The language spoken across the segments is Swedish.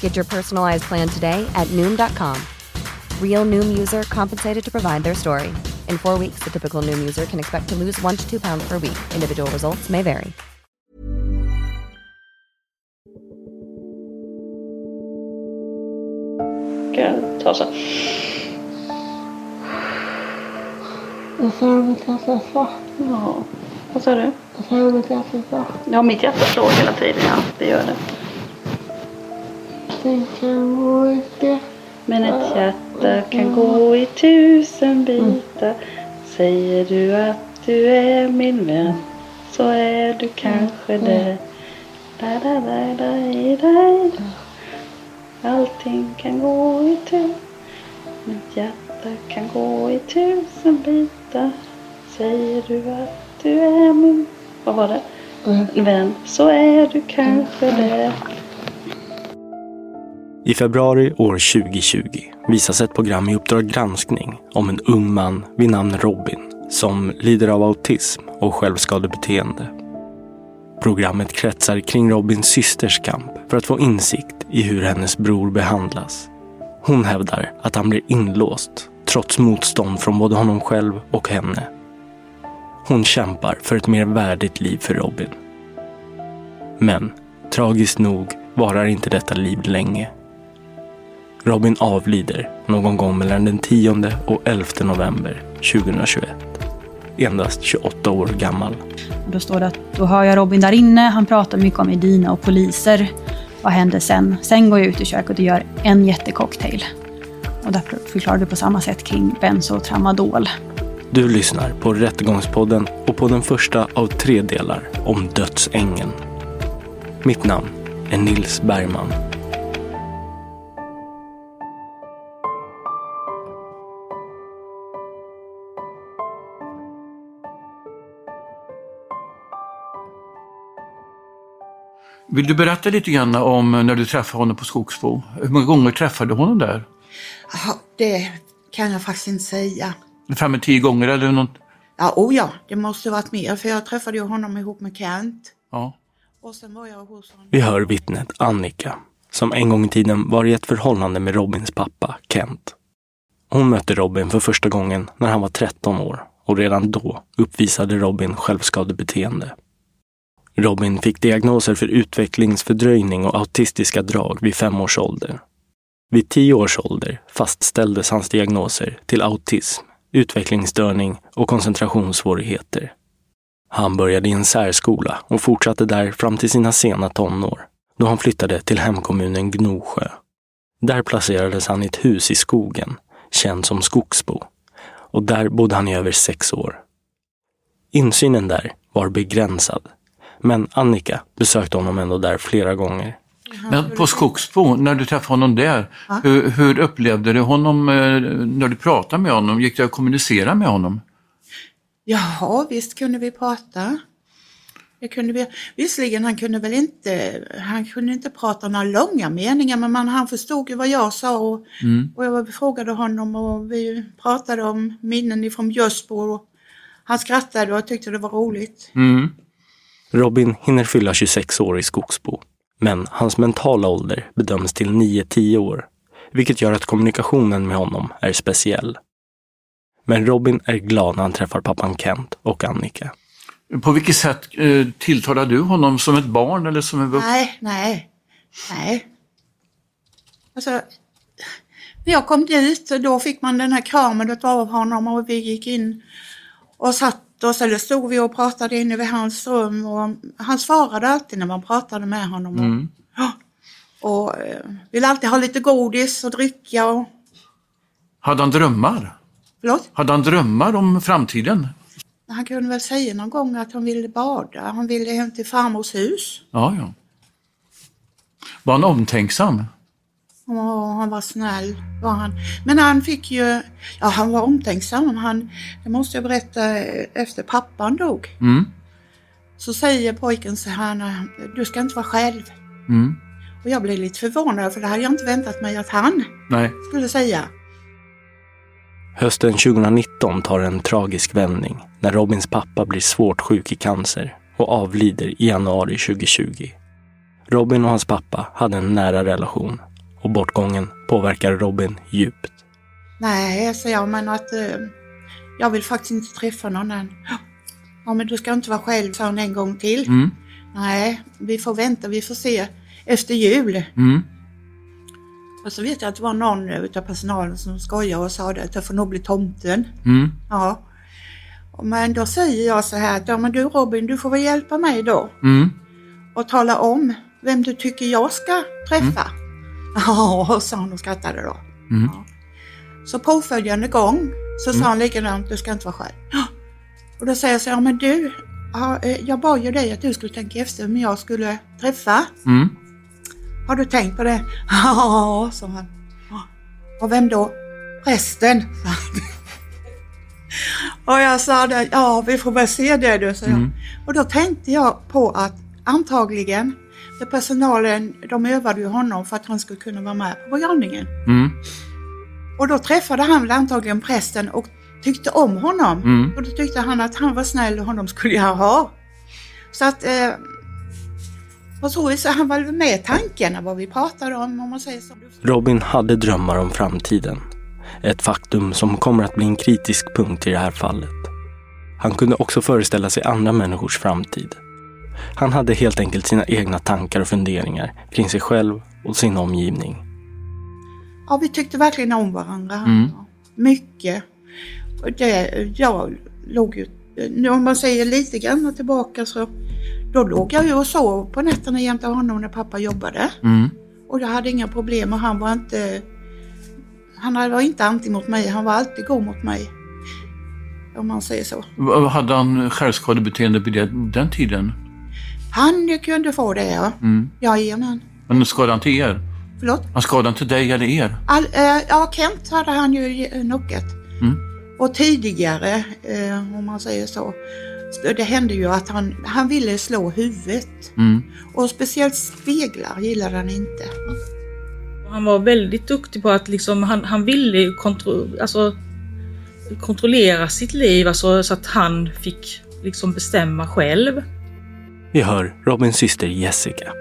Get your personalized plan today at Noom.com. Real Noom user compensated to provide their story. In four weeks, the typical Noom user can expect to lose one to two pounds per week. Individual results may vary. Ska jag ta så? Jag sa mitt hjärta så. Ja. Vad sa du? Jag sa mitt hjärta så. Ja, mitt hjärta slår hela tiden. Ja, det gör det. Det kan gå inte. Men ett hjärta kan gå i tusen bitar. Säger du att du är min vän så är du kanske det. Da, da, da, da, da, da. Allting kan gå i tu. Mitt hjärta kan gå i tusen bitar. Säger du att du är min... Vad var det? Vän så är du kanske det. I februari år 2020 visas ett program i Uppdrag granskning om en ung man vid namn Robin som lider av autism och självskadebeteende. Programmet kretsar kring Robins systers kamp för att få insikt i hur hennes bror behandlas. Hon hävdar att han blir inlåst trots motstånd från både honom själv och henne. Hon kämpar för ett mer värdigt liv för Robin. Men tragiskt nog varar inte detta liv länge. Robin avlider någon gång mellan den 10 och 11 november 2021. Endast 28 år gammal. Då står det att då hör jag Robin där inne. Han pratar mycket om Edina och poliser. Vad händer sen? Sen går jag ut i köket och gör en jättecocktail. Och där förklarar du på samma sätt kring benzo och tramadol. Du lyssnar på Rättegångspodden och på den första av tre delar om dödsängeln. Mitt namn är Nils Bergman. Vill du berätta lite grann om när du träffade honom på Skogsbo? Hur många gånger träffade du honom där? Ja, det kan jag faktiskt inte säga. Fem eller tio gånger eller något? Ja, oh ja, det måste varit mer för jag träffade ju honom ihop med Kent. Ja. Och sen var jag hos honom. Vi hör vittnet Annika, som en gång i tiden var i ett förhållande med Robins pappa, Kent. Hon mötte Robin för första gången när han var 13 år och redan då uppvisade Robin självskadebeteende. Robin fick diagnoser för utvecklingsfördröjning och autistiska drag vid fem års ålder. Vid tio års ålder fastställdes hans diagnoser till autism, utvecklingsstörning och koncentrationssvårigheter. Han började i en särskola och fortsatte där fram till sina sena tonår, då han flyttade till hemkommunen Gnosjö. Där placerades han i ett hus i skogen, känd som Skogsbo, och där bodde han i över sex år. Insynen där var begränsad, men Annika besökte honom ändå där flera gånger. Men på Skogsbo, när du träffade honom där, hur, hur upplevde du honom eh, när du pratade med honom? Gick det att kommunicera med honom? Jaha, visst kunde vi prata. Det kunde vi, visserligen han kunde väl inte, han kunde inte prata några långa meningar men man, han förstod ju vad jag sa och, Mm. och jag frågade honom och vi pratade om minnen ifrån Björsbo han skrattade och tyckte det var roligt. Mm. Robin hinner fylla 26 år i Skogsbo, men hans mentala ålder bedöms till 9-10 år, vilket gör att kommunikationen med honom är speciell. Men Robin är glad när han träffar pappan Kent och Annika. På vilket sätt eh, tilltalar du honom? Som ett barn eller som en vuxen? Nej, nej, nej. Alltså, när jag kom dit då fick man den här kramen av honom och vi gick in och satt oss, eller stod vi och pratade inne vid hans rum och han svarade alltid när man pratade med honom. Och, Mm. och eh, ville alltid ha lite godis och dricka och, Hade han drömmar? förlåt? Hade han drömmar om framtiden? Han kunde väl säga någon gång att han ville bada, han ville hem till farmors hus. Ja, ja. Var han omtänksam? Och han var snäll. Var han. Men han fick ju, ja han var omtänksam. Han, det måste jag berätta, efter pappan dog. Mm. Så säger pojken så här, du ska inte vara själv. Mm. Och jag blev lite förvånad för det hade jag inte väntat mig att han Nej. skulle säga. Hösten 2019 tar en tragisk vändning när Robins pappa blir svårt sjuk i cancer och avlider i januari 2020. Robin och hans pappa hade en nära relation och bortgången påverkar Robin djupt. Nej, sa jag, men att eh, jag vill faktiskt inte träffa någon än. Ja, men du ska inte vara själv, sa han en gång till. Mm. Nej, vi får vänta, vi får se efter jul. Mm. Och så vet jag att det var någon utav personalen som skojade och sa det, att jag får nog bli tomten. Mm. Ja. Men då säger jag så här att, ja men du Robin, du får väl hjälpa mig då Mm. och tala om vem du tycker jag ska träffa. Ja, sa han och skrattade då. Mm. Ja. Så påföljande gång så sa han likadant, du ska inte vara själv. Och då säger jag så ja men du, ja, eh, jag bad ju dig att du skulle tänka efter vem jag skulle träffa. Mm. Har du tänkt på det? Ja, sa han. "Ja. Och vem då? Prästen, sa han. Och jag sa det, ja vi får väl se det du, sa jag. Mm. Och då tänkte jag på att antagligen, för personalen, de övade ju honom för att han skulle kunna vara med på begravningen. Mm. Och då träffade han väl antagligen prästen och tyckte om honom. Mm. Och då tyckte han att han var snäll och honom skulle jag ha. Så att eh, på så vis han väl med i tankarna vad vi pratade om, om man säger så. Robin hade drömmar om framtiden. Ett faktum som kommer att bli en kritisk punkt i det här fallet. Han kunde också föreställa sig andra människors framtid. Han hade helt enkelt sina egna tankar och funderingar kring sig själv och sin omgivning. Ja, vi tyckte verkligen om varandra. Mm. Mycket. Och det, jag låg ju, nu om man säger lite grann tillbaka så då låg jag ju och sov på nätterna jämte honom när pappa jobbade. Mm. Och jag hade inga problem och han var inte han var inte anti mot mig, han var alltid god mot mig. Om man säger så. Hade han självskadebeteende det- den tiden? Han kunde få det ja. Mm. Jajamän. Men skadade han till er? Förlåt? Han skadade till dig eller er? All, eh, ja, Kent hade han ju eh, knockat. Mm. Och tidigare, eh, om man säger så, det hände ju att han, han ville slå huvudet. Mm. Och speciellt speglar gillade han inte. Han var väldigt duktig på att liksom, han, han ville kontro, alltså, kontrollera sitt liv alltså, så att han fick liksom bestämma själv. Vi hör Robins syster Jessica.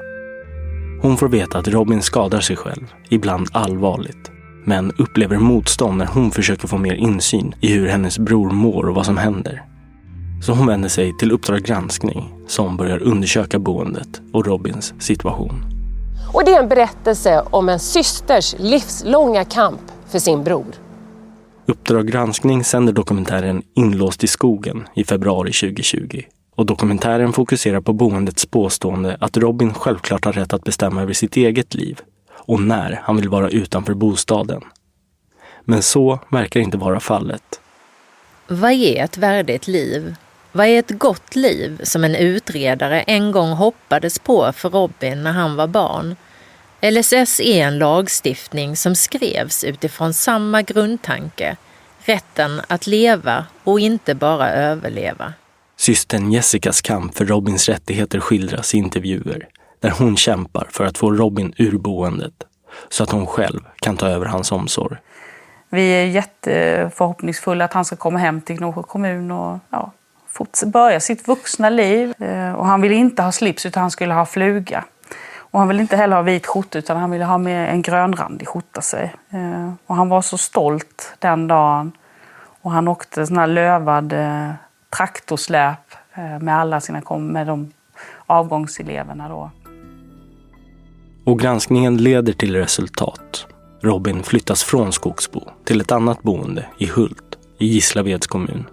Hon får veta att Robin skadar sig själv, ibland allvarligt. Men upplever motstånd när hon försöker få mer insyn i hur hennes bror mår och vad som händer. Så hon vänder sig till Uppdrag granskning som börjar undersöka boendet och Robins situation. Och det är en berättelse om en systers livslånga kamp för sin bror. Uppdrag granskning sänder dokumentären Inlåst i skogen i februari 2020. Och dokumentären fokuserar på boendets påstående att Robin självklart har rätt att bestämma över sitt eget liv och när han vill vara utanför bostaden. Men så verkar inte vara fallet. Vad är ett värdigt liv? Vad är ett gott liv som en utredare en gång hoppades på för Robin när han var barn? LSS är en lagstiftning som skrevs utifrån samma grundtanke, rätten att leva och inte bara överleva. Systern Jessicas kamp för Robins rättigheter skildras i intervjuer där hon kämpar för att få Robin ur boendet så att hon själv kan ta över hans omsorg. Vi är jätteförhoppningsfulla att han ska komma hem till Gnosjö kommun och ja, börja sitt vuxna liv. Eh, och han ville inte ha slips utan han skulle ha fluga. Och han ville inte heller ha vit skjorta utan han ville ha med en grönrandig skjorta sig. Eh, och han var så stolt den dagen. Och han åkte sån här lövad eh, traktorsläp eh, med alla sina med de avgångseleverna då. Och granskningen leder till resultat. Robin flyttas från Skogsbo till ett annat boende i Hult i Gislaveds kommun.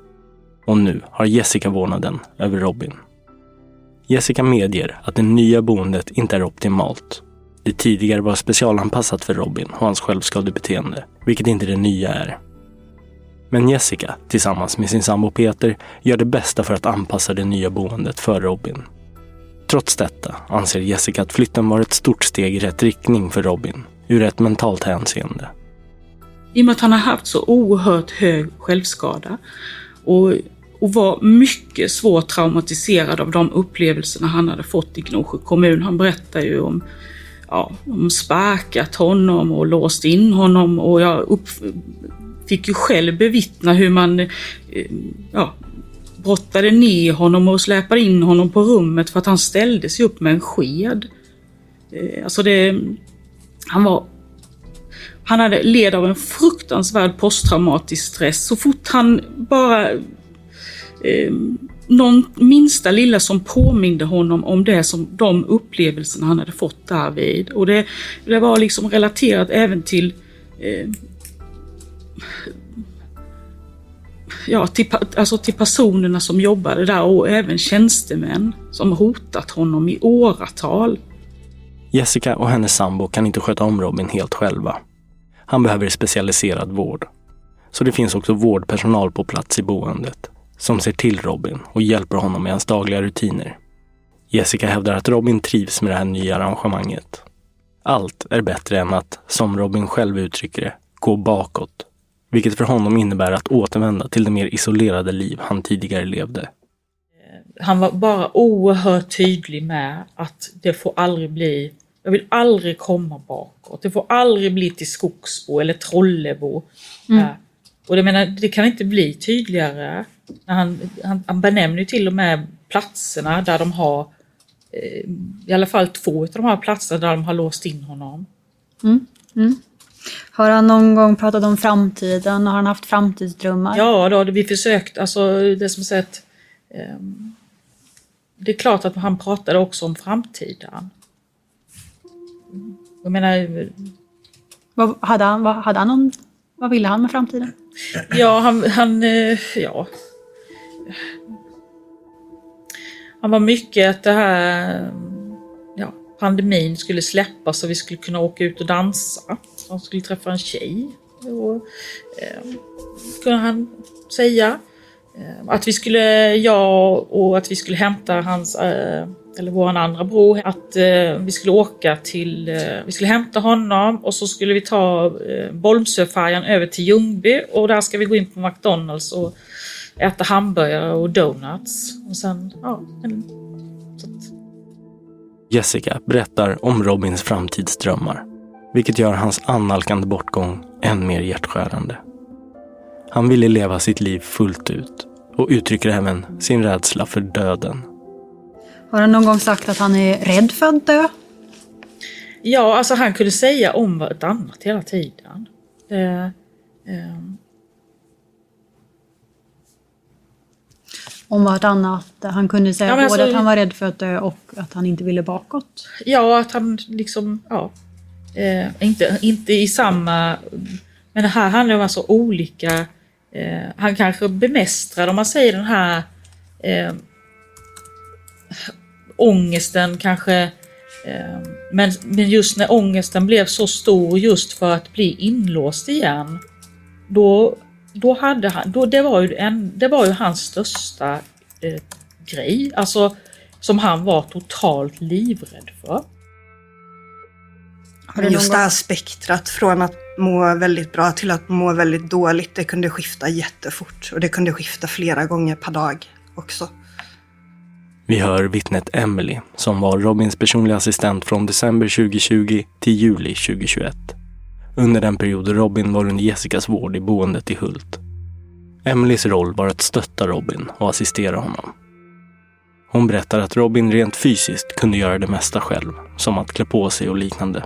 Och nu har Jessica vårdnaden över Robin. Jessica medger att det nya boendet inte är optimalt. Det tidigare var specialanpassat för Robin och hans självskadebeteende, vilket inte det nya är. Men Jessica, tillsammans med sin sambo Peter, gör det bästa för att anpassa det nya boendet för Robin. Trots detta anser Jessica att flytten var ett stort steg i rätt riktning för Robin, ur ett mentalt hänseende. I och med att han har haft så oerhört hög självskada och, och var mycket svårt traumatiserad av de upplevelserna han hade fått i Gnosjö kommun. Han berättar ju om ja, de sparkat honom och låst in honom och jag upp, fick ju själv bevittna hur man eh, ja, brottade ner honom och släpade in honom på rummet för att han ställde sig upp med en sked. Eh, alltså det... Han var... Han hade led av en fruktansvärd posttraumatisk stress. Så fort han bara... Eh, någon minsta lilla som påminde honom om det som de upplevelserna han hade fått därvid. Och det, det var liksom relaterat även till eh, ja, till, alltså till personerna som jobbade där och även tjänstemän som hotat honom i åratal. Jessica och hennes sambo kan inte sköta om Robin helt själva. Han behöver specialiserad vård. Så det finns också vårdpersonal på plats i boendet som ser till Robin och hjälper honom med hans dagliga rutiner. Jessica hävdar att Robin trivs med det här nya arrangemanget. Allt är bättre än att, som Robin själv uttrycker det, gå bakåt vilket för honom innebär att återvända till det mer isolerade liv han tidigare levde. Han var bara oerhört tydlig med att det får aldrig bli, jag vill aldrig komma bakåt. Det får aldrig bli till Skogsbo eller Trollebo. Mm. Och det, menar, det kan inte bli tydligare. Han, han, han benämner till och med platserna där de har, eh, i alla fall två av de här platserna där de har låst in honom. Mm. Mm. Har han någon gång pratat om framtiden? Har han haft framtidsdrömmar? Ja, då hade vi försökt. Alltså det som sagt. Eh, det är klart att han pratade också om framtiden. Jag menar... Vad, hade, han, vad, hade han någon, vad ville han med framtiden? Ja, han... han eh, ja. Han var mycket att det här... Ja, pandemin skulle släppas och vi skulle kunna åka ut och dansa han skulle träffa en tjej. Och, eh, kunde han säga. Eh, att vi skulle, jag och att vi skulle hämta hans, eh, eller vår andra bror, att eh, vi skulle åka till, eh, vi skulle hämta honom och så skulle vi ta eh, Bolmsöfärjan över till Ljungby och där ska vi gå in på McDonalds och äta hamburgare och donuts. Och sen, ja, en, Jessica berättar om Robins framtidsdrömmar vilket gör hans annalkande bortgång än mer hjärtskärande. Han ville leva sitt liv fullt ut och uttrycker även sin rädsla för döden. Har han någon gång sagt att han är rädd för att dö? Ja, alltså han kunde säga om vartannat hela tiden. Eh, eh. Om vartannat? Han kunde säga ja, både alltså, att han var rädd för att dö och att han inte ville bakåt? Ja, att han liksom, ja. Eh, inte, inte i samma... Men det här handlar om alltså olika... Eh, han kanske bemästrar, om man säger den här eh, ångesten kanske. Eh, men, men just när ångesten blev så stor just för att bli inlåst igen. Då, då hade han, då, det, var ju en, det var ju hans största eh, grej. Alltså som han var totalt livrädd för. Just det här spektrat från att må väldigt bra till att må väldigt dåligt, det kunde skifta jättefort. Och det kunde skifta flera gånger per dag också. Vi hör vittnet Emily som var Robins personliga assistent från december 2020 till juli 2021. Under den period Robin var under Jessicas vård i boendet i Hult. Emelies roll var att stötta Robin och assistera honom. Hon berättar att Robin rent fysiskt kunde göra det mesta själv, som att klä på sig och liknande.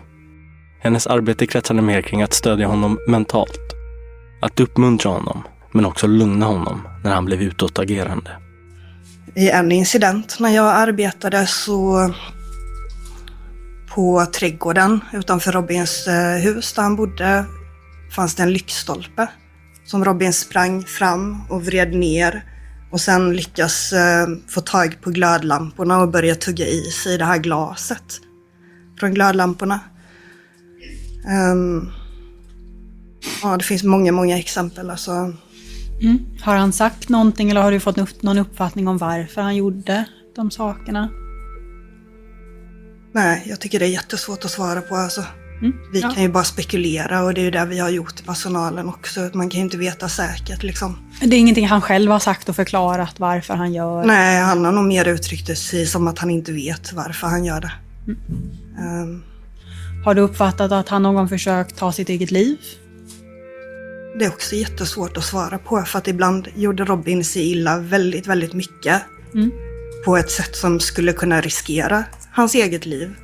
Hennes arbete kretsade mer kring att stödja honom mentalt. Att uppmuntra honom, men också lugna honom när han blev utåtagerande. I en incident när jag arbetade så på trädgården utanför Robins eh, hus där han bodde fanns det en lyktstolpe som Robin sprang fram och vred ner och sen lyckas eh, få tag på glödlamporna och börja tugga i sig det här glaset från glödlamporna. Um, ja, det finns många, många exempel. Alltså. Mm. Har han sagt någonting eller har du fått någon uppfattning om varför han gjorde de sakerna? Nej, jag tycker det är jättesvårt att svara på. Alltså. Mm. Vi Ja. kan ju bara spekulera och det är ju det vi har gjort i personalen också. Man kan ju inte veta säkert liksom. Det är ingenting han själv har sagt och förklarat varför han gör. Nej, han har nog mer uttryckt det sig som att han inte vet varför han gör det. Ehm, Har du uppfattat att han någon gång försökt ta sitt eget liv? det är också jättesvårt att svara på för att ibland gjorde Robin sig illa väldigt, väldigt mycket. Mm. På ett sätt som skulle kunna riskera hans eget liv.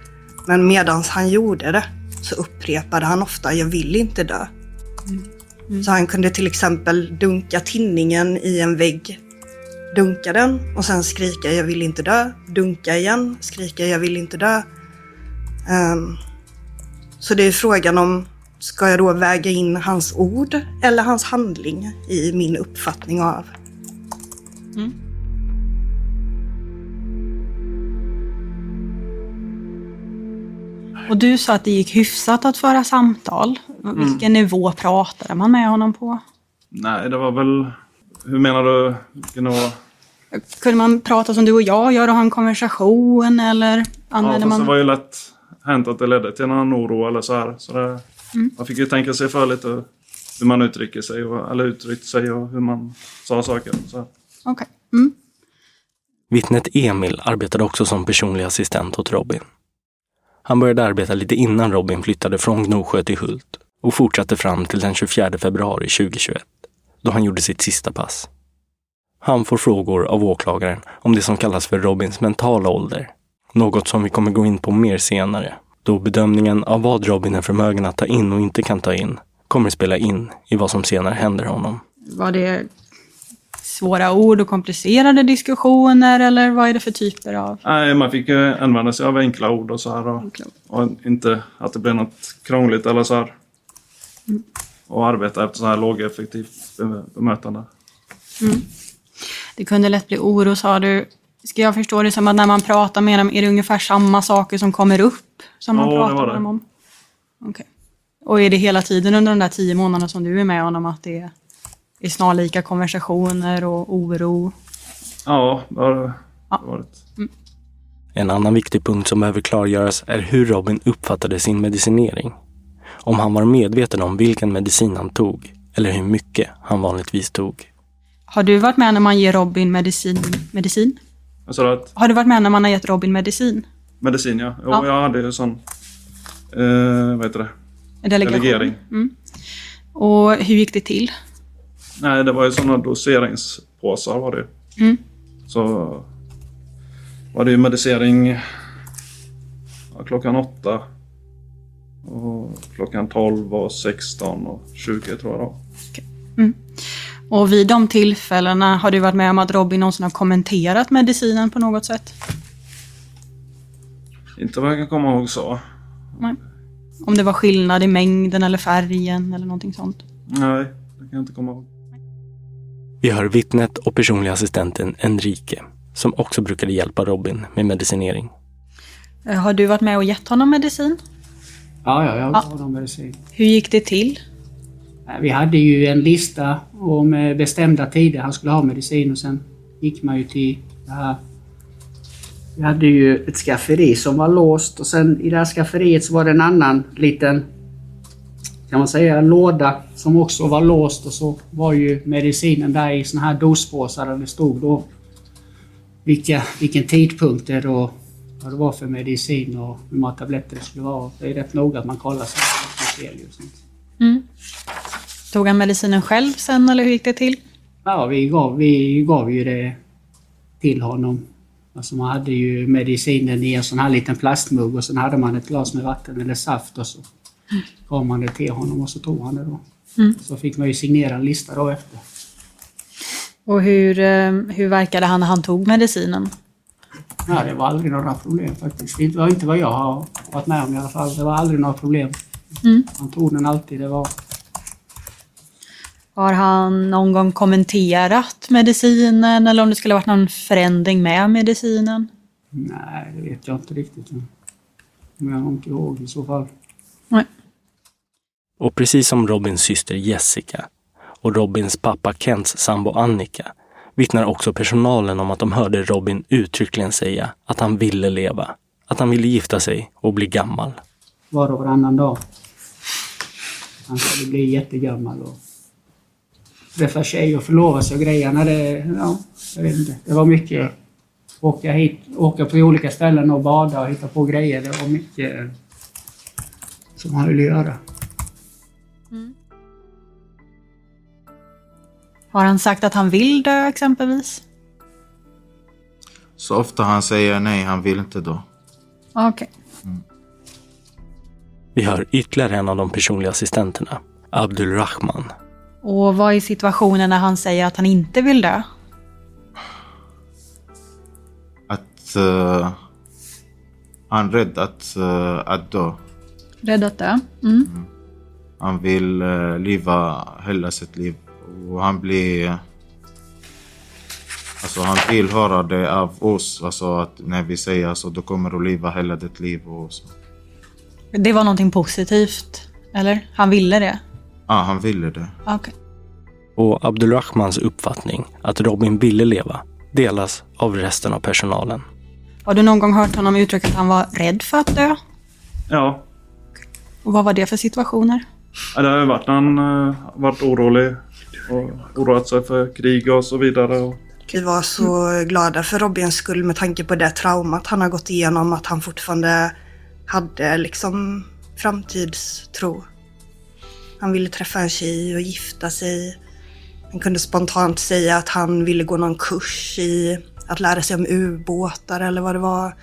Men medans han gjorde det så upprepade han ofta “jag vill inte dö”. Så han kunde till exempel dunka tinningen i en vägg. Dunka den och sen skrika “jag vill inte dö”. Dunka igen, skrika “jag vill inte dö”. Ehm, så det är frågan om, ska jag då väga in hans ord eller hans handling i min uppfattning av? Och du sa att det gick hyfsat att föra samtal. Vilken nivå pratade man med honom på? Nej, det var väl... Hur menar du? Vilken nivå? Kunde man prata som du och jag gör och ha en konversation eller Ja, använde det man... var ju lätt hänt att det ledde till någon oro eller så här. Så det, Mm. Man fick ju tänka sig för lite hur man uttrycker sig, och, eller uttryckte sig och hur man sa saker. Okej. Mm. Vittnet Emil arbetade också som personlig assistent åt Robin. Han började arbeta lite innan Robin flyttade från Gnosjö till Hult och fortsatte fram till den 24 februari 2021, då han gjorde sitt sista pass. Han får frågor av åklagaren om det som kallas för Robins mentala ålder. Något som vi kommer gå in på mer senare, då bedömningen av vad Robin är förmögen att ta in och inte kan ta in kommer spela in i vad som senare händer honom. Var det svåra ord och komplicerade diskussioner eller vad är det för typer av... Nej, man fick ju använda sig av enkla ord och så här. Och, och inte att det blev något krångligt eller så här. Mm. Och arbeta efter så här lågeffektivt be- bemötande. Mm. Det kunde lätt bli oro sa du. Ska jag förstå det som att när man pratar med dem är det ungefär samma saker som kommer upp? Som man Ja, det pratar var med det. dem om? Okej. Och är det hela tiden under de där tio månaderna som du är med honom att det är snarlika konversationer och oro? Ja, det har det varit. En annan viktig punkt som behöver klargöras är hur Robin uppfattade sin medicinering. Om han var medveten om vilken medicin han tog eller hur mycket han vanligtvis tog. Har du varit med när man ger Robin medicin? medicin? Sa att Har du varit med när man har gett Robin medicin? medicin ja. Jo, Ja. jag hade ju sån... Eh, vad heter det? Delegation? Delegering. Mm. Och hur gick det till? Nej, det var ju såna doseringspåsar var det. Mm. Så var det ju medicering ja, klockan åtta. Och klockan 12 och 16 och 20 tror jag då. Mm. Och vid de tillfällena har du varit med om att Robin någonsin har kommenterat medicinen på något sätt? Inte vad jag kan komma ihåg så. Nej. Om det var skillnad i mängden eller färgen eller någonting sånt? Nej, det kan jag inte komma ihåg. Vi hör vittnet och personliga assistenten Enrique, som också brukade hjälpa Robin med medicinering. Eh, Har du varit med och gett honom medicin? Ja, ja, jag Ja. gav dem medicin. Hur gick det till? Vi hade ju en lista om eh, bestämda tider han skulle ha medicin och sen gick man ju till det här. Vi hade ju ett skafferi som var låst och sen i det här skafferiet så var det en annan liten, kan man säga, låda som också var låst och så var ju medicinen där i såna här dospåsar där det stod då vilka, vilken tidpunkt det då, vad det var för medicin och hur många tabletter det skulle vara. Det är rätt noga att man kollar sig. och sånt. Mm. Tog han medicinen själv sen eller hur gick det till? Ja, vi gav, vi gav ju det till honom. Alltså man hade ju medicinen i en sån här liten plastmugg och sen hade man ett glas med vatten eller saft och så gav man det till honom och så tog han det då. Mm. Så fick man ju signera en lista då efter. Och hur, eh, hur verkade han när han tog medicinen? Ja, det var aldrig några problem faktiskt. Det var inte vad jag har varit med om i alla fall. Det var aldrig några problem. Mm. Han tog den alltid. Det var... Har han någon gång kommenterat medicinen eller om det skulle varit någon förändring med medicinen? Nej, det vet jag inte riktigt. Men jag har inte ihåg i så fall. Nej. Och precis som Robins syster Jessica och Robins pappa Kents sambo Annika vittnar också personalen om att de hörde Robin uttryckligen säga att han ville leva, att han ville gifta sig och bli gammal. Var och varannan dag. Han skulle bli jättegammal och träffa tjej och förlova sig och grejerna. Det, ja, jag vet inte. Det var mycket åka hit, åka på olika ställen och bada och hitta på grejer. Det var mycket som han ville göra. Har han sagt att han vill dö exempelvis? Så ofta han säger nej, han vill inte då. Okej. Vi hör ytterligare en av de personliga assistenterna, Abdul Rahman. Och vad är situationen när han säger att han inte vill dö? Att uh, han är rädd att, uh, att dö. Rädd att dö? Mm. Han vill uh, leva hela sitt liv. Och han blir... Alltså han vill höra det av oss. Alltså att när vi säger alltså, du kommer att leva hela ditt liv och så. Det var någonting positivt, eller? Han ville det? Ja, han ville det. Okej. Och Abdulrahmans uppfattning att Robin ville leva delas av resten av personalen. Har du någon gång hört honom uttrycka att han var rädd för att dö? Ja, Och vad var det för situationer? Ja, det har ju varit han uh, varit orolig och oroat sig för krig och så vidare. Och, Vi var så glada för Robins skull med tanke på det traumat han har gått igenom, att han fortfarande hade liksom framtidstro. Han ville träffa en tjej och gifta sig. Han kunde spontant säga att han ville gå någon kurs i att lära sig om ubåtar eller vad det var.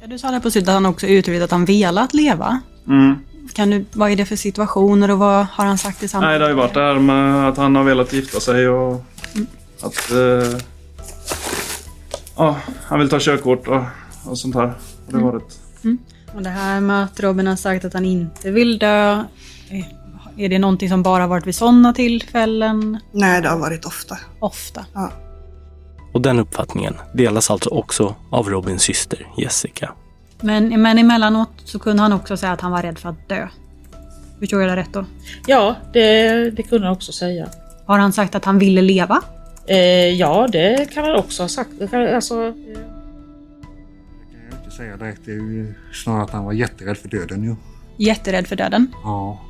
Ja, du sa där på slutet att han också uttryckt att han velat leva. mm. Kan du, vad är det för situationer och vad har han sagt i samband Nej, det har ju varit det här med att han har velat gifta sig och att... Eh, ja, han vill ta körkort och, och sånt här. Och det har varit... Och det här med att Robin har sagt att han inte vill dö. Eh, Är det någonting som bara varit vid sådana tillfällen? Nej, det har varit ofta. Ofta? Ja. Och den uppfattningen delas alltså också av Robins syster Jessica. Men, men emellanåt så kunde han också säga att han var rädd för att dö. Förstår jag det rätt då? Ja, det, det kunde han också säga. Har han sagt att han ville leva? Eh, ja, det kan han också ha sagt. Det kan- Alltså, eh, inte säga direkt. Det är ju snarare att han var jätterädd för döden ju. Jätterädd för döden? Ja.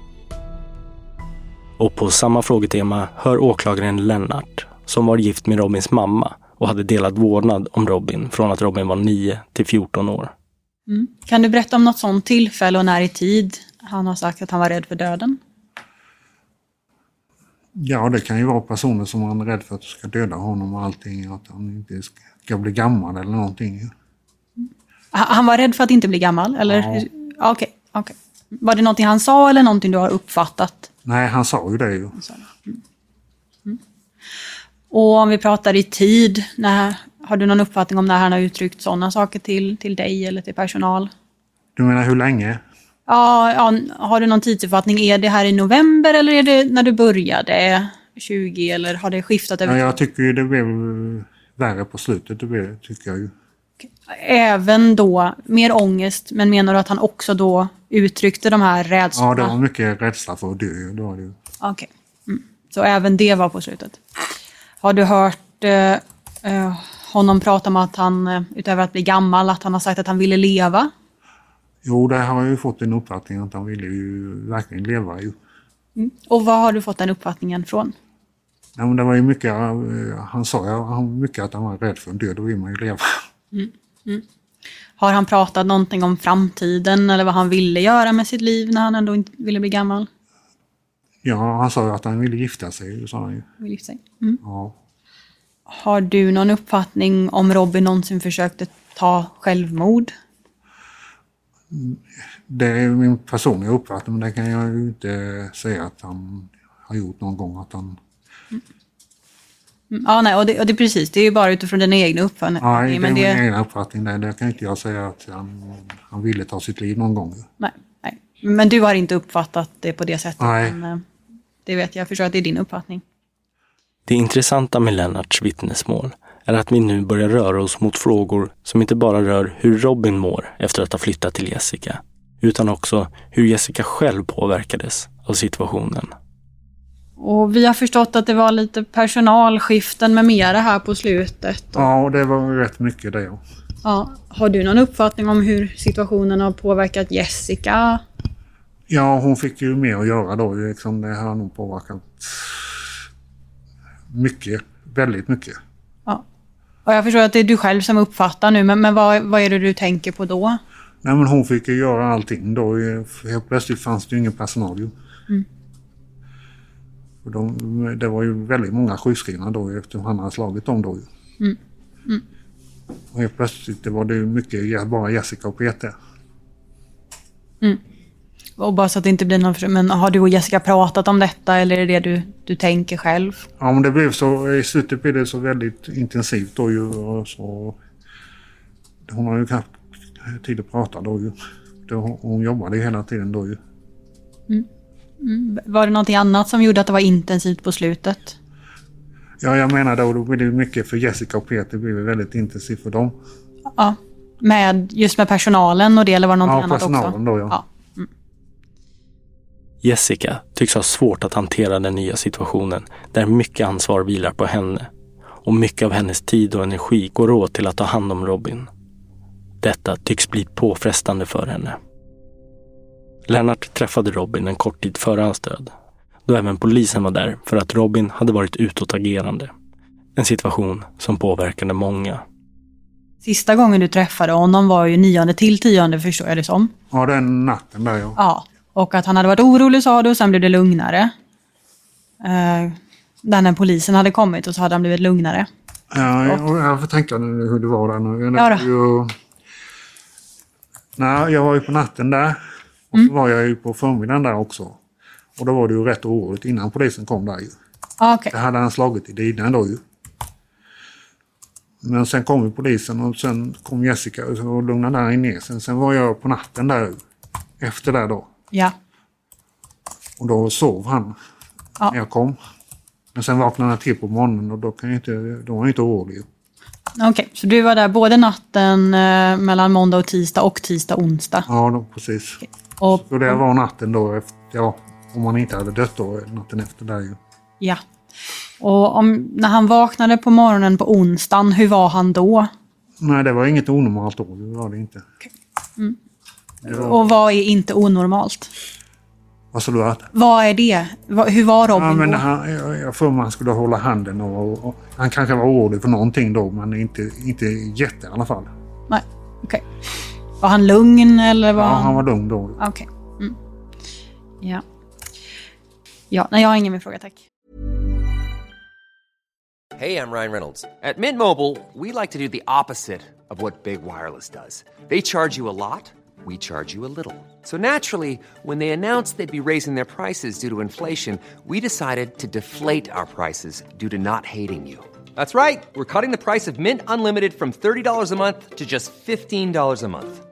Och på samma frågetema hör åklagaren Lennart, som var gift med Robins mamma och hade delad vårdnad om Robin från att Robin var 9 till 14 år. Mm. Kan du berätta om något sånt tillfälle och när i tid han har sagt att han var rädd för döden? Ja, det kan ju vara personer som han är rädd för att ska döda honom och allting. Att han inte ska bli gammal eller någonting. Han var rädd för att inte bli gammal, eller? Ja. Okej, okej. Var det någonting han sa eller någonting du har uppfattat? Nej, han sa ju det ju. Och om vi pratar i tid, när, har du någon uppfattning om när han har uttryckt sådana saker till, till dig eller till personal? Du menar hur länge? Ja, ja, har du någon tidsuppfattning? Är det här i november eller är det när du började 20 eller har det skiftat över Ja, jag tycker ju det blev värre på slutet. Det blev, tycker jag ju. Även då mer ångest, men menar du att han också då uttryckte de här rädslorna? Ja, det var mycket rädsla för att dö. ju. Det var det ju. Okej. Mm. Så även det var på slutet. Har du hört eh, eh, honom prata om att han, eh, utöver att bli gammal, att han har sagt att han ville leva? Jo, där har jag ju fått en uppfattning att han ville ju verkligen leva ju. Och var har du fått den uppfattningen från? Nej, men det var ju mycket, eh, han sa ju mycket att han var rädd för en död, då vill man ju leva. Mm. Mm. Har han pratat någonting om framtiden eller vad han ville göra med sitt liv när han ändå inte ville bli gammal? Ja, han sa ju att han ville gifta sig, sa han ju. Vill gifta sig. Mm. Ja. Har du någon uppfattning om Robin någonsin försökte ta självmord? Det är min personliga uppfattning, men det kan jag ju inte säga att han har gjort någon gång. Att han, Mm, Ja, nej, och det, och det är precis, det är ju bara utifrån dina egna uppfattningar. nej, det är men min det, egen uppfattning. Det, det kan inte jag säga att han, han ville ta sitt liv någon gång. nej, nej. Men du har inte uppfattat det på det sättet? Nej. Men, eh, det vet jag, jag förstår att det är din uppfattning. Det intressanta med Lennarts vittnesmål är att vi nu börjar röra oss mot frågor som inte bara rör hur Robin mår efter att ha flyttat till Jessica, utan också hur Jessica själv påverkades av situationen. Och vi har förstått att det var lite personalskiften med mera här på slutet. Ja, och det var rätt mycket det. ja. Har du någon uppfattning om hur situationen har påverkat Jessica? Ja, hon fick ju mer att göra då. Liksom, det har nog påverkat mycket, väldigt mycket. Ja. Och jag förstår att det är du själv som uppfattar nu, men, men vad, vad är det du tänker på då? Nej, men hon fick ju göra allting då. Helt plötsligt fanns det ju ingen personal. För de, det var ju väldigt många sjukskrivna då eftersom han hade slagit dem då. Mm. Mm. Och helt plötsligt det var det ju mycket bara Jessica och Peter. Mm. Och bara så att det inte blir någon... Men har du och Jessica pratat om detta eller är det det du, du tänker själv? Ja, men det blev så, i slutet blev det så väldigt intensivt då ju. Och så, hon har ju knappt tid att prata då ju. Hon jobbade ju hela tiden då ju. Mm. Mm. Var det någonting annat som gjorde att det var intensivt på slutet? Ja, jag menar då, då blev det mycket för Jessica och Peter blev det väldigt intensivt för dem. Ja. Med, just med personalen och det, eller var det någonting Ja, annat personalen också? då, ja. Jessica tycks ha svårt att hantera den nya situationen där mycket ansvar vilar på henne och mycket av hennes tid och energi går åt till att ta hand om Robin. Detta tycks bli påfrestande för henne. Lennart träffade Robin en kort tid före hans död, då även polisen var där för att Robin hade varit utåtagerande. En situation som påverkade många. Sista gången du träffade honom var ju nionde till tionde förstår jag det som. Ja, den natten där ja. Ja. Och att han hade varit orolig sa du och sen blev det lugnare. Eh, där när polisen hade kommit och så hade han blivit lugnare. Ja, jag, jag får tänka nu hur det var där nu. Det Ja då. ju, nej, jag var ju på natten där. Och Mm. så var jag ju på förmiddagen där också. Och då var det ju rätt oroligt innan polisen kom där ju. Ah, okay. Det hade han slagit i dina då ju. Men sen kom ju polisen och sen kom Jessica och så lugnade han ner sen. Sen var jag på natten där efter det då. Ja. Och då sov han Ja. när jag kom. Men sen vaknade han till på morgonen och då, kan jag inte, då var jag inte orolig. Okej, så du var där både natten eh, mellan måndag och tisdag och tisdag och onsdag. Ja, då, precis. Och, Så det var natten då, efter, ja, om han inte hade dött då, natten efter där ju. Ja. Och om, när han vaknade på morgonen på onsdagen, hur var han då? Nej, det var inget onormalt då, det var det inte. Mm. Det var, Och vad är inte onormalt? vad sa du? Att, Vad är det? Hur var Robin ja, men då? han, jag, jag får man skulle hålla handen och, och han kanske var orolig för någonting då, men inte, inte jätte i alla fall. Nej, okej. Var han lugn eller var Ja, han var lugn då. Okej. Mm. Ja. Ja, nej jag har ingen mer fråga tack. Hey, I'm Ryan Reynolds. At Mint Mobile, we like to do the opposite of what Big Wireless does. They charge you a lot, we charge you a little. So naturally, when they announced they'd be raising their prices due to inflation, we decided to deflate our prices due to not hating you. That's right. We're cutting the price of Mint Unlimited from $30 a month to just $15 a month.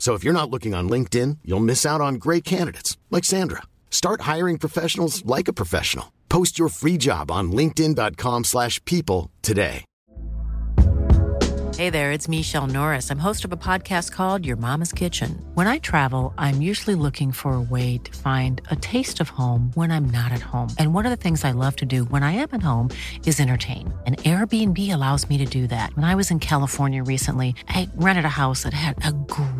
So if you're not looking on LinkedIn, you'll miss out on great candidates like Sandra. Start hiring professionals like a professional. Post your free job on linkedin.com/people today. Hey there, it's Michelle Norris. I'm host of a podcast called Your Mama's Kitchen. When I travel, I'm usually looking for a way to find a taste of home when I'm not at home. And one of the things I love to do when I am at home is entertain. And Airbnb allows me to do that. When I was in California recently, I rented a house that had a great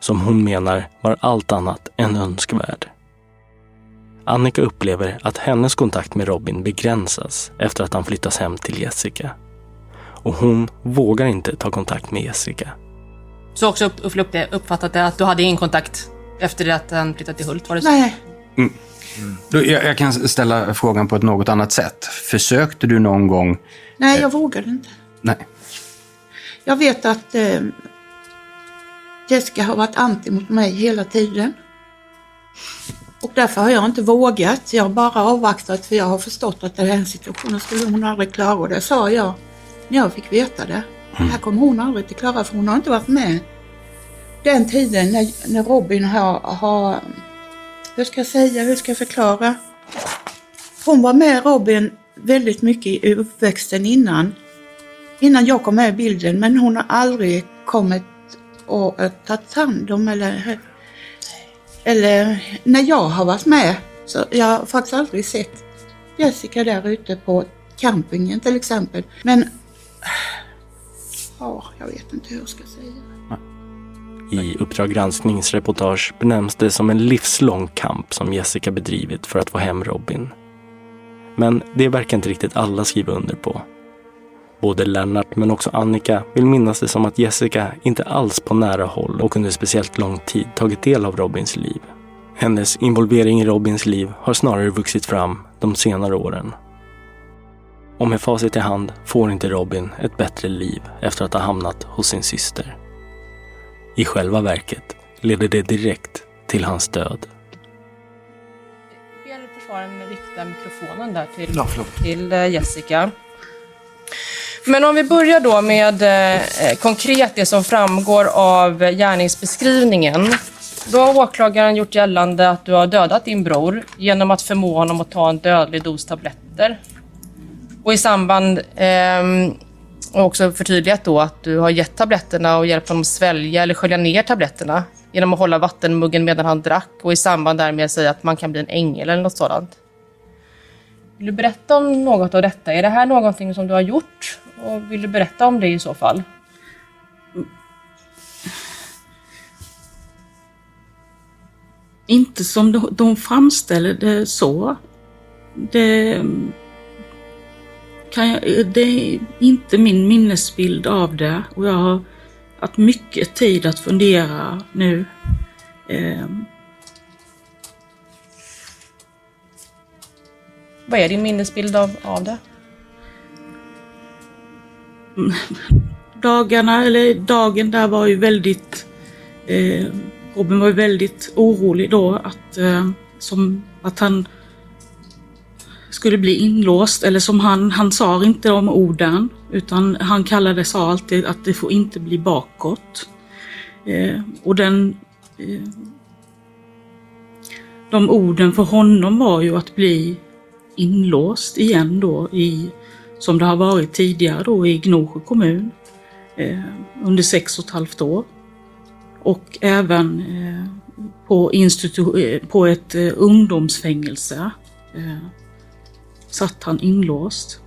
som hon menar var allt annat än önskvärd. Annika upplever att hennes kontakt med Robin begränsas efter att han flyttas hem till Jessica. Och hon vågar inte ta kontakt med Jessica. Så också upp, upp, uppfattat det att du hade ingen kontakt efter det att han flyttat till Hult, var det så? Nej. Mm. Då, jag, jag kan ställa frågan på ett något annat sätt. Försökte du någon gång... Nej, jag vågade inte. Nej. Jag vet att eh, Jessica har varit anti mot mig hela tiden. Och därför har jag inte vågat. Jag har bara avvaktat för jag har förstått att den här situationen skulle hon aldrig klara. Och det sa jag när jag fick veta det. Det här kommer hon aldrig att klara för hon har inte varit med den tiden när, när Robin har, har, hur ska jag säga, hur ska jag förklara? Hon var med Robin väldigt mycket i uppväxten innan, innan jag kom med i bilden men hon har aldrig kommit och eh, tagit hand om eller, eller när jag har varit med så jag har faktiskt aldrig sett Jessica där ute på campingen till exempel. Men ja, jag vet inte hur jag ska säga. I Uppdrag gransknings reportage benämns det som en livslång kamp som Jessica bedrivit för att få hem Robin. Men det verkar inte riktigt alla skriva under på. Både Lennart men också Annika vill minnas det som att Jessica inte alls på nära håll och under speciellt lång tid tagit del av Robins liv. Hennes involvering i Robins liv har snarare vuxit fram de senare åren. Och med facit i hand får inte Robin ett bättre liv efter att ha hamnat hos sin syster. I själva verket leder det direkt till hans död. ber försvararen rikta mikrofonen där till, till eh, Jessica. Men om vi börjar då med eh, konkret det som framgår av gärningsbeskrivningen. Då har åklagaren gjort gällande att du har dödat din bror genom att förmå honom att ta en dödlig dos tabletter. Och i samband, eh, och också förtydligat då att du har gett tabletterna och hjälpt honom svälja eller skölja ner tabletterna genom att hålla vattenmuggen medan han drack och i samband därmed säga att man kan bli en ängel eller något sådant. Vill du berätta om något av detta? Är det här någonting som du har gjort? Och vill du berätta om det i så fall? Inte som de, de framställer det så. Det, kan jag, det är inte min minnesbild av det och jag har haft mycket tid att fundera nu. Ehm, Vad är din minnesbild av, av det? Mm. dagarna, eller dagen där var ju väldigt... Eh, Robin var ju väldigt orolig då att, eh, som, att han skulle bli inlåst. Eller som han, han sa inte de orden. Utan han kallade, sa alltid att det får inte bli bakåt. Eh, och den... Eh, de orden för honom var ju att bli inlåst igen då i, som det har varit tidigare då i Gnosjö kommun eh, under sex och ett halvt år. Och även eh, på, institu- eh, på ett eh, ungdomsfängelse eh, satt han inlåst.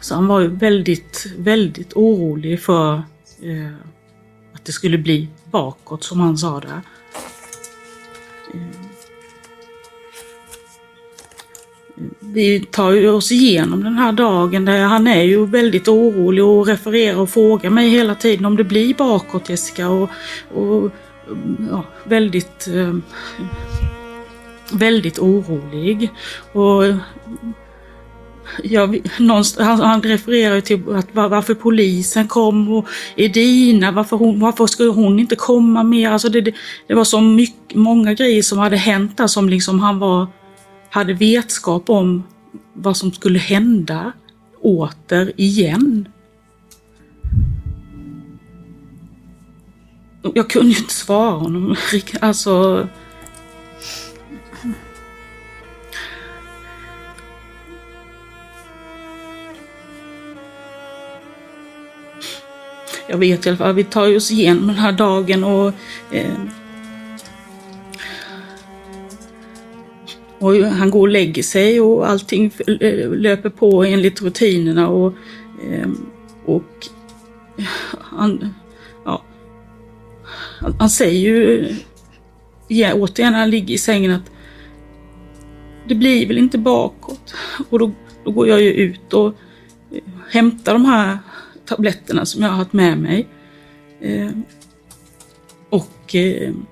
Så han var ju väldigt, väldigt orolig för eh, att det skulle bli bakåt som han sa det. Vi tar oss igenom den här dagen där han är ju väldigt orolig och refererar och frågar mig hela tiden om det blir bakåt Jessica och, och ja, väldigt... Eh, väldigt orolig. Och jag, han, han refererar till att varför polisen kom och Edina, varför, hon, varför skulle hon inte komma mer? Alltså det, det, det var så mycket, många grejer som hade hänt där som liksom han var, hade vetskap om vad som skulle hända åter igen. Jag kunde ju inte svara honom. Alltså... Jag vet i alla fall, vi tar oss igenom den här dagen och eh, Och han går och lägger sig och allting löper på enligt rutinerna och, ehm, och han, ja, han, säger ju ja, återigen när han ligger i sängen att det blir väl inte bakåt. Och då, då går jag ju ut och eh, hämtar de här tabletterna som jag har haft med mig. Ehm, och ehm,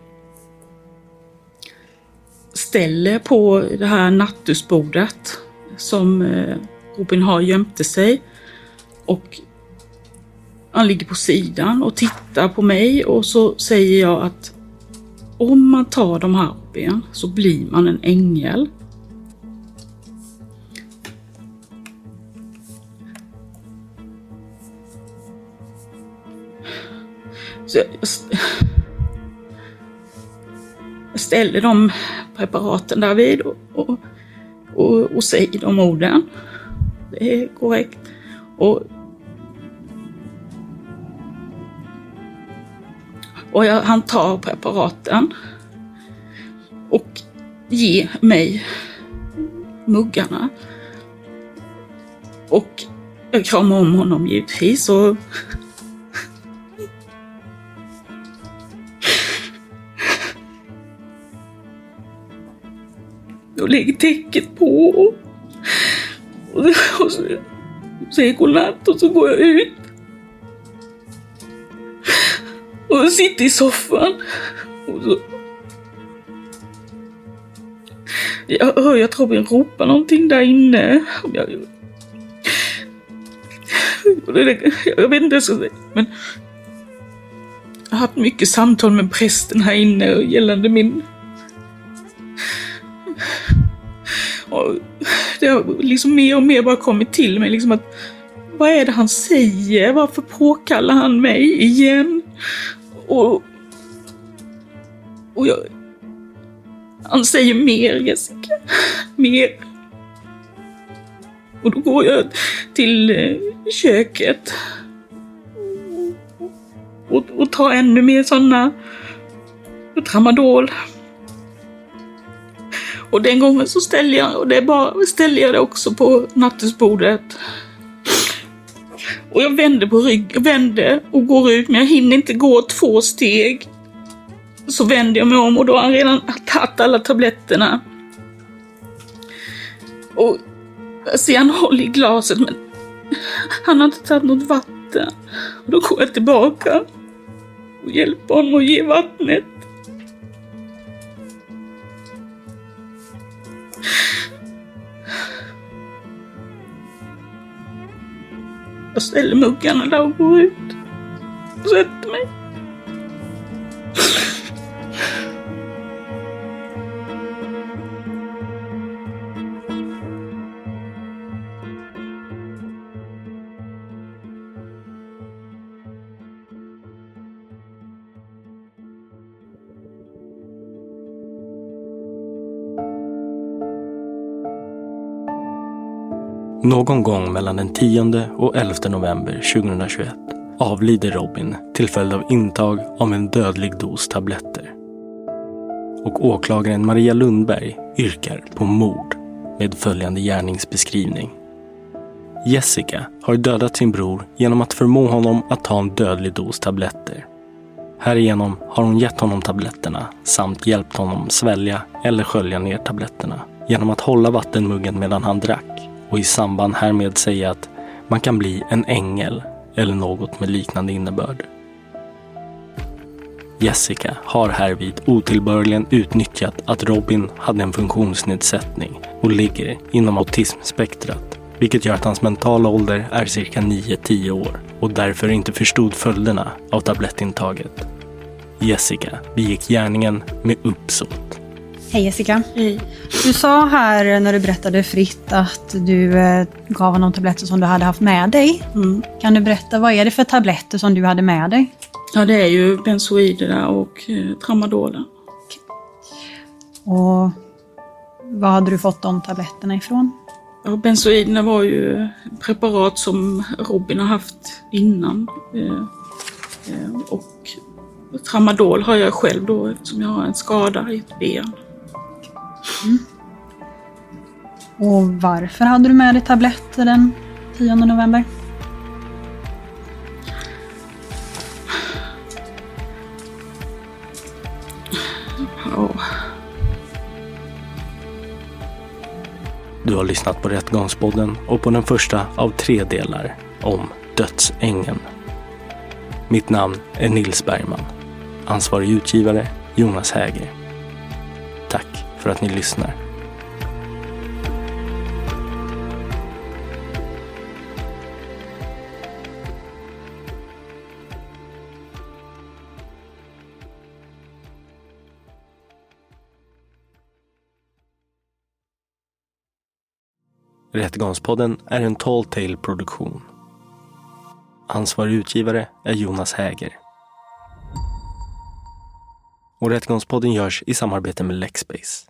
ställe ställer på det här nattusbordet som eh, Robin har gömte sig. Och han ligger på sidan och tittar på mig och så säger jag att om man tar de här ben så blir man en ängel. Så jag ställer de preparaten där vid och, och, och, och säger de orden. Det är korrekt. Och, och jag, han tar preparaten och ger mig muggarna. Och jag kramar om honom givetvis och och lägger täcket på och, och, så säger godnatt och så går jag ut. Och sitter i soffan. Och så, jag hör jag tror Robin ropar någonting där inne. Jag, jag vet inte vad jag ska säga, men jag har haft mycket samtal med prästen här inne gällande min och det har liksom mer och mer bara kommit till mig liksom att vad är det han säger? Varför påkallar han mig igen? Och, och jag, han säger mer Jessica, mer. Och då går jag till eh, köket och, och tar ännu mer sådana tramadol. Och den gången så ställde jag, och det bara, ställde jag det också på nattduksbordet. Och jag vände på ryggen, vände och går ut, men jag hinner inte gå två steg. Så vänder jag mig om och då har han redan tagit alla tabletterna. Och jag ser han håller i glaset, men han har inte tagit något vatten. Och då går jag tillbaka och hjälper honom att ge vattnet. Jag ställer muggarna där och går ut. Och sätter mig. Någon gång mellan den 10 och 11 november 2021 avlider Robin till följd av intag av en dödlig dos tabletter. Och åklagaren Maria Lundberg yrkar på mord med följande gärningsbeskrivning. Jessica har dödat sin bror genom att förmå honom att ta en dödlig dos tabletter. Härigenom har hon gett honom tabletterna samt hjälpt honom svälja eller skölja ner tabletterna genom att hålla vattenmuggen medan han drack och i samband härmed säga att man kan bli en ängel eller något med liknande innebörd. Jessica har härvid otillbörligen utnyttjat att Robin hade en funktionsnedsättning och ligger inom autismspektrat, vilket gör att hans mentala ålder är cirka 9-10 år och därför inte förstod följderna av tablettintaget. Jessica begick gärningen med uppsåt. Hej Jessica. Du sa här när du berättade fritt att du eh, gav honom tabletter som du hade haft med dig. Kan du berätta, vad är det för tabletter som du hade med dig? Ja, det är ju benzoiderna och eh, tramadolen. Och var hade du fått de tabletterna ifrån? Ja, benzoiderna var ju preparat som Robin har haft innan. Eh, eh, och tramadol har jag själv då eftersom jag har en skada i ett ben. Och varför hade du med dig tabletter den 10 november? Ja, Du har lyssnat på Rättegångspodden och på den första av tre delar om Dödsängen. Mitt namn är Nils Bergman. Ansvarig utgivare Jonas Häger. För att ni lyssnar. Rättegångspodden är en Tall Tale produktion. Ansvarig utgivare är Jonas Häger. Och Rättegångspodden görs i samarbete med Lexbase.